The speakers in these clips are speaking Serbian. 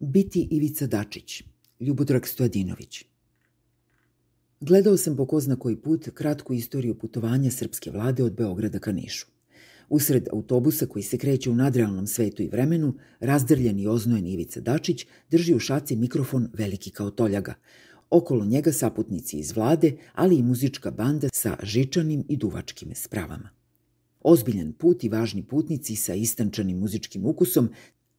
Biti Ivica Dačić, Ljubodrag Stojadinović. Gledao sam po ko zna koji put kratku istoriju putovanja srpske vlade od Beograda ka Nišu. Usred autobusa koji se kreće u nadrealnom svetu i vremenu, razdrljen i oznojen Ivica Dačić drži u šaci mikrofon veliki kao toljaga. Okolo njega saputnici iz vlade, ali i muzička banda sa žičanim i duvačkim spravama. Ozbiljan put i važni putnici sa istančanim muzičkim ukusom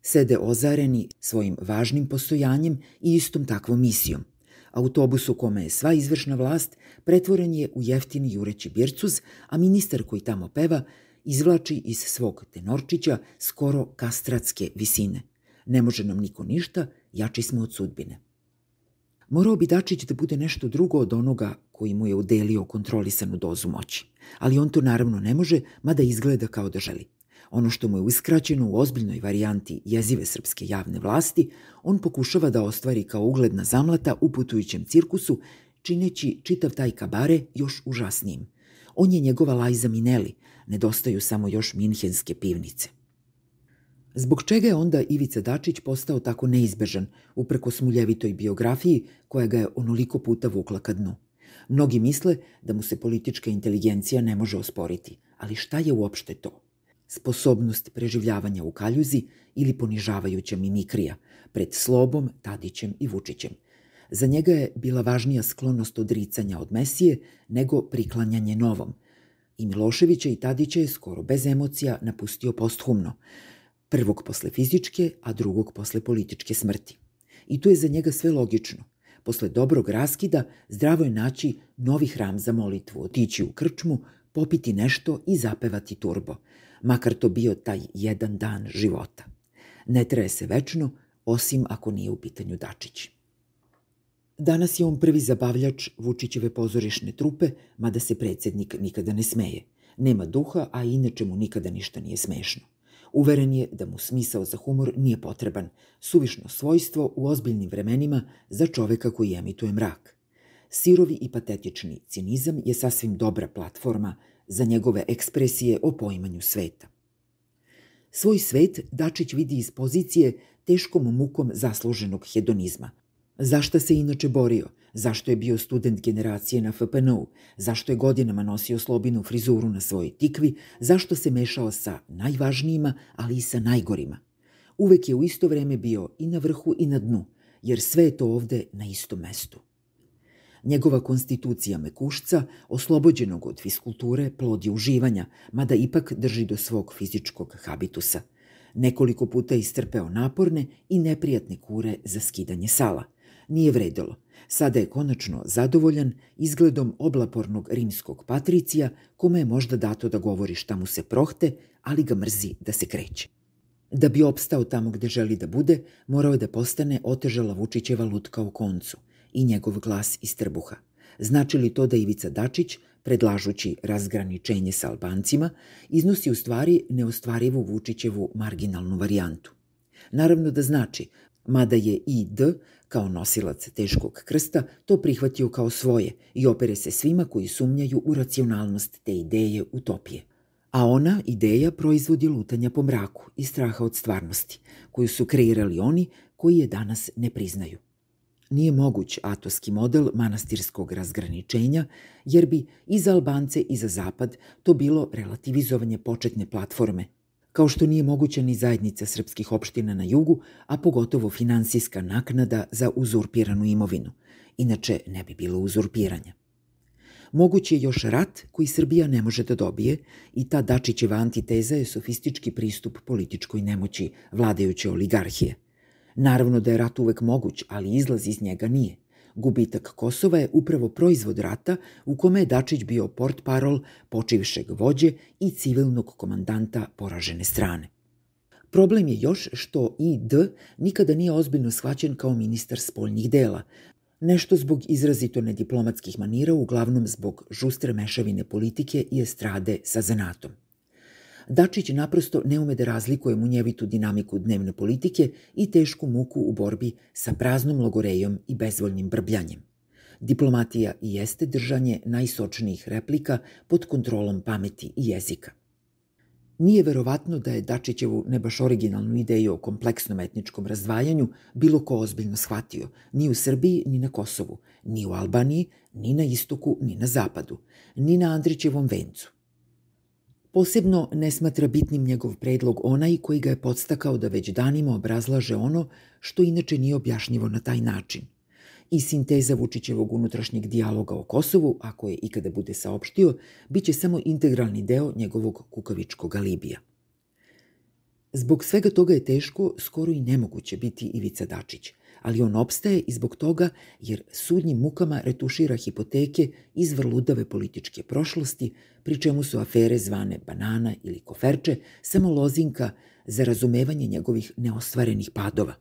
sede ozareni svojim važnim postojanjem i istom takvom misijom. Autobus u kome je sva izvršna vlast pretvoren je u jeftini jureći bircuz, a ministar koji tamo peva izvlači iz svog tenorčića skoro kastratske visine. Ne može nam niko ništa, jači smo od sudbine. Morao bi Dačić da bude nešto drugo od onoga koji mu je udelio kontrolisanu dozu moći. Ali on to naravno ne može, mada izgleda kao da želi. Ono što mu je uskraćeno u ozbiljnoj varijanti jezive srpske javne vlasti, on pokušava da ostvari kao ugledna zamlata u putujućem cirkusu, čineći čitav taj kabare još užasnijim. On je njegova Lajza Mineli, nedostaju samo još minhenske pivnice. Zbog čega je onda Ivica Dačić postao tako neizbežan, upreko smuljevitoj biografiji koja ga je onoliko puta vukla ka dnu? Mnogi misle da mu se politička inteligencija ne može osporiti, ali šta je uopšte to? Sposobnost preživljavanja u kaljuzi ili ponižavajuća mimikrija pred Slobom, Tadićem i Vučićem. Za njega je bila važnija sklonost odricanja od Mesije nego priklanjanje novom. I Miloševića i Tadića je skoro bez emocija napustio posthumno, prvog posle fizičke, a drugog posle političke smrti. I tu je za njega sve logično. Posle dobrog raskida zdravo je naći novi hram za molitvu, otići u krčmu, popiti nešto i zapevati turbo, makar to bio taj jedan dan života. Ne traje se večno, osim ako nije u pitanju Dačić. Danas je on prvi zabavljač Vučićeve pozorišne trupe, mada se predsednik nikada ne smeje. Nema duha, a inače mu nikada ništa nije smešno. Uveren je da mu smisao za humor nije potreban, suvišno svojstvo u ozbiljnim vremenima za čoveka koji emituje mrak. Sirovi i patetični cinizam je sasvim dobra platforma za njegove ekspresije o poimanju sveta. Svoj svet Dačić vidi iz pozicije teškom mukom zasluženog hedonizma. Zašta se inače borio? Zašto je bio student generacije na FPNU? Zašto je godinama nosio slobinu frizuru na svojoj tikvi? Zašto se mešao sa najvažnijima, ali i sa najgorima? Uvek je u isto vreme bio i na vrhu i na dnu, jer sve je to ovde na istom mestu. Njegova konstitucija mekušca, oslobođenog od fiskulture, plod je uživanja, mada ipak drži do svog fizičkog habitusa. Nekoliko puta istrpeo naporne i neprijatne kure za skidanje sala. Nije vredilo. Sada je konačno zadovoljan izgledom oblapornog rimskog patricija, kome je možda dato da govori šta mu se prohte, ali ga mrzi da se kreće. Da bi opstao tamo gde želi da bude, morao je da postane otežala Vučićeva lutka u koncu – i njegov glas iz trbuha. Znači li to da Ivica Dačić, predlažući razgraničenje sa Albancima, iznosi u stvari neostvarivu Vučićevu marginalnu varijantu? Naravno da znači, mada je ID, kao nosilac teškog krsta, to prihvatio kao svoje i opere se svima koji sumnjaju u racionalnost te ideje utopije. A ona, ideja, proizvodi lutanja po mraku i straha od stvarnosti, koju su kreirali oni koji je danas ne priznaju nije moguć atoski model manastirskog razgraničenja, jer bi i za Albance i za Zapad to bilo relativizovanje početne platforme, kao što nije moguća ni zajednica srpskih opština na jugu, a pogotovo finansijska naknada za uzurpiranu imovinu. Inače, ne bi bilo uzurpiranja. Moguć je još rat koji Srbija ne može da dobije i ta Dačićeva antiteza je sofistički pristup političkoj nemoći vladajuće oligarhije – Naravno da je rat uvek moguć, ali izlaz iz njega nije. Gubitak Kosova je upravo proizvod rata u kome je Dačić bio port parol počivšeg vođe i civilnog komandanta poražene strane. Problem je još što ID nikada nije ozbiljno shvaćen kao ministar spoljnih dela, nešto zbog izrazito nediplomatskih manira, uglavnom zbog žustre mešavine politike i estrade sa zanatom. Dačić naprosto ne ume da razlikuje munjevitu dinamiku dnevne politike i tešku muku u borbi sa praznom logorejom i bezvoljnim brbljanjem. Diplomatija i jeste držanje najsočnijih replika pod kontrolom pameti i jezika. Nije verovatno da je Dačićevu ne baš originalnu ideju o kompleksnom etničkom razdvajanju bilo ko ozbiljno shvatio, ni u Srbiji, ni na Kosovu, ni u Albaniji, ni na istoku, ni na zapadu, ni na Andrićevom vencu. Posebno ne smatra bitnim njegov predlog onaj koji ga je podstakao da već danima obrazlaže ono što inače nije objašnjivo na taj način. I sinteza Vučićevog unutrašnjeg dijaloga o Kosovu, ako je ikada bude saopštio, bit će samo integralni deo njegovog kukavičkog alibija. Zbog svega toga je teško, skoro i nemoguće biti Ivica Dačić, ali on opstaje i zbog toga jer sudnjim mukama retušira hipoteke iz vrludave političke prošlosti, pri čemu su afere zvane banana ili koferče samo lozinka za razumevanje njegovih neostvarenih padova.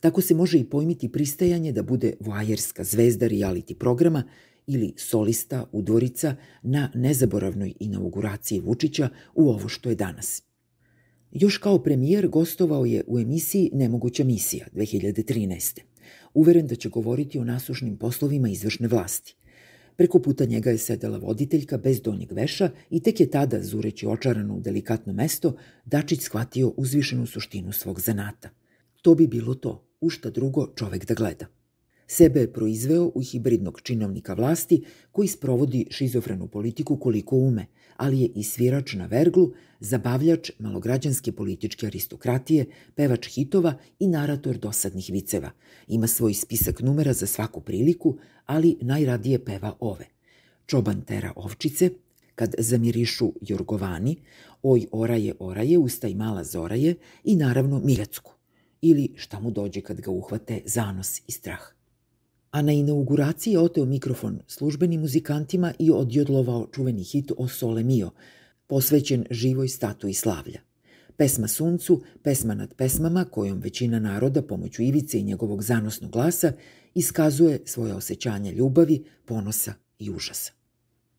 Tako se može i pojmiti pristajanje da bude voajerska zvezda reality programa ili solista udvorica na nezaboravnoj inauguraciji Vučića u ovo što je danas – Još kao premijer gostovao je u emisiji Nemoguća misija 2013. Uveren da će govoriti o nasušnim poslovima izvršne vlasti. Preko puta njega je sedela voditeljka bez donjeg veša i tek je tada, zureći očarano u delikatno mesto, Dačić shvatio uzvišenu suštinu svog zanata. To bi bilo to, u šta drugo čovek da gleda. Sebe je proizveo u hibridnog činovnika vlasti koji sprovodi šizofrenu politiku koliko ume, ali je i svirač na verglu, zabavljač malograđanske političke aristokratije, pevač hitova i narator dosadnih viceva. Ima svoj spisak numera za svaku priliku, ali najradije peva ove. Čoban tera ovčice, kad zamirišu jorgovani, oj oraje oraje, ustaj mala zoraje i naravno mirecku. Ili šta mu dođe kad ga uhvate zanos i strah a na inauguraciji je oteo mikrofon službenim muzikantima i odjodlovao čuveni hit o Sole Mio, posvećen živoj statui slavlja. Pesma suncu, pesma nad pesmama kojom većina naroda pomoću Ivice i njegovog zanosnog glasa iskazuje svoje osjećanje ljubavi, ponosa i užasa.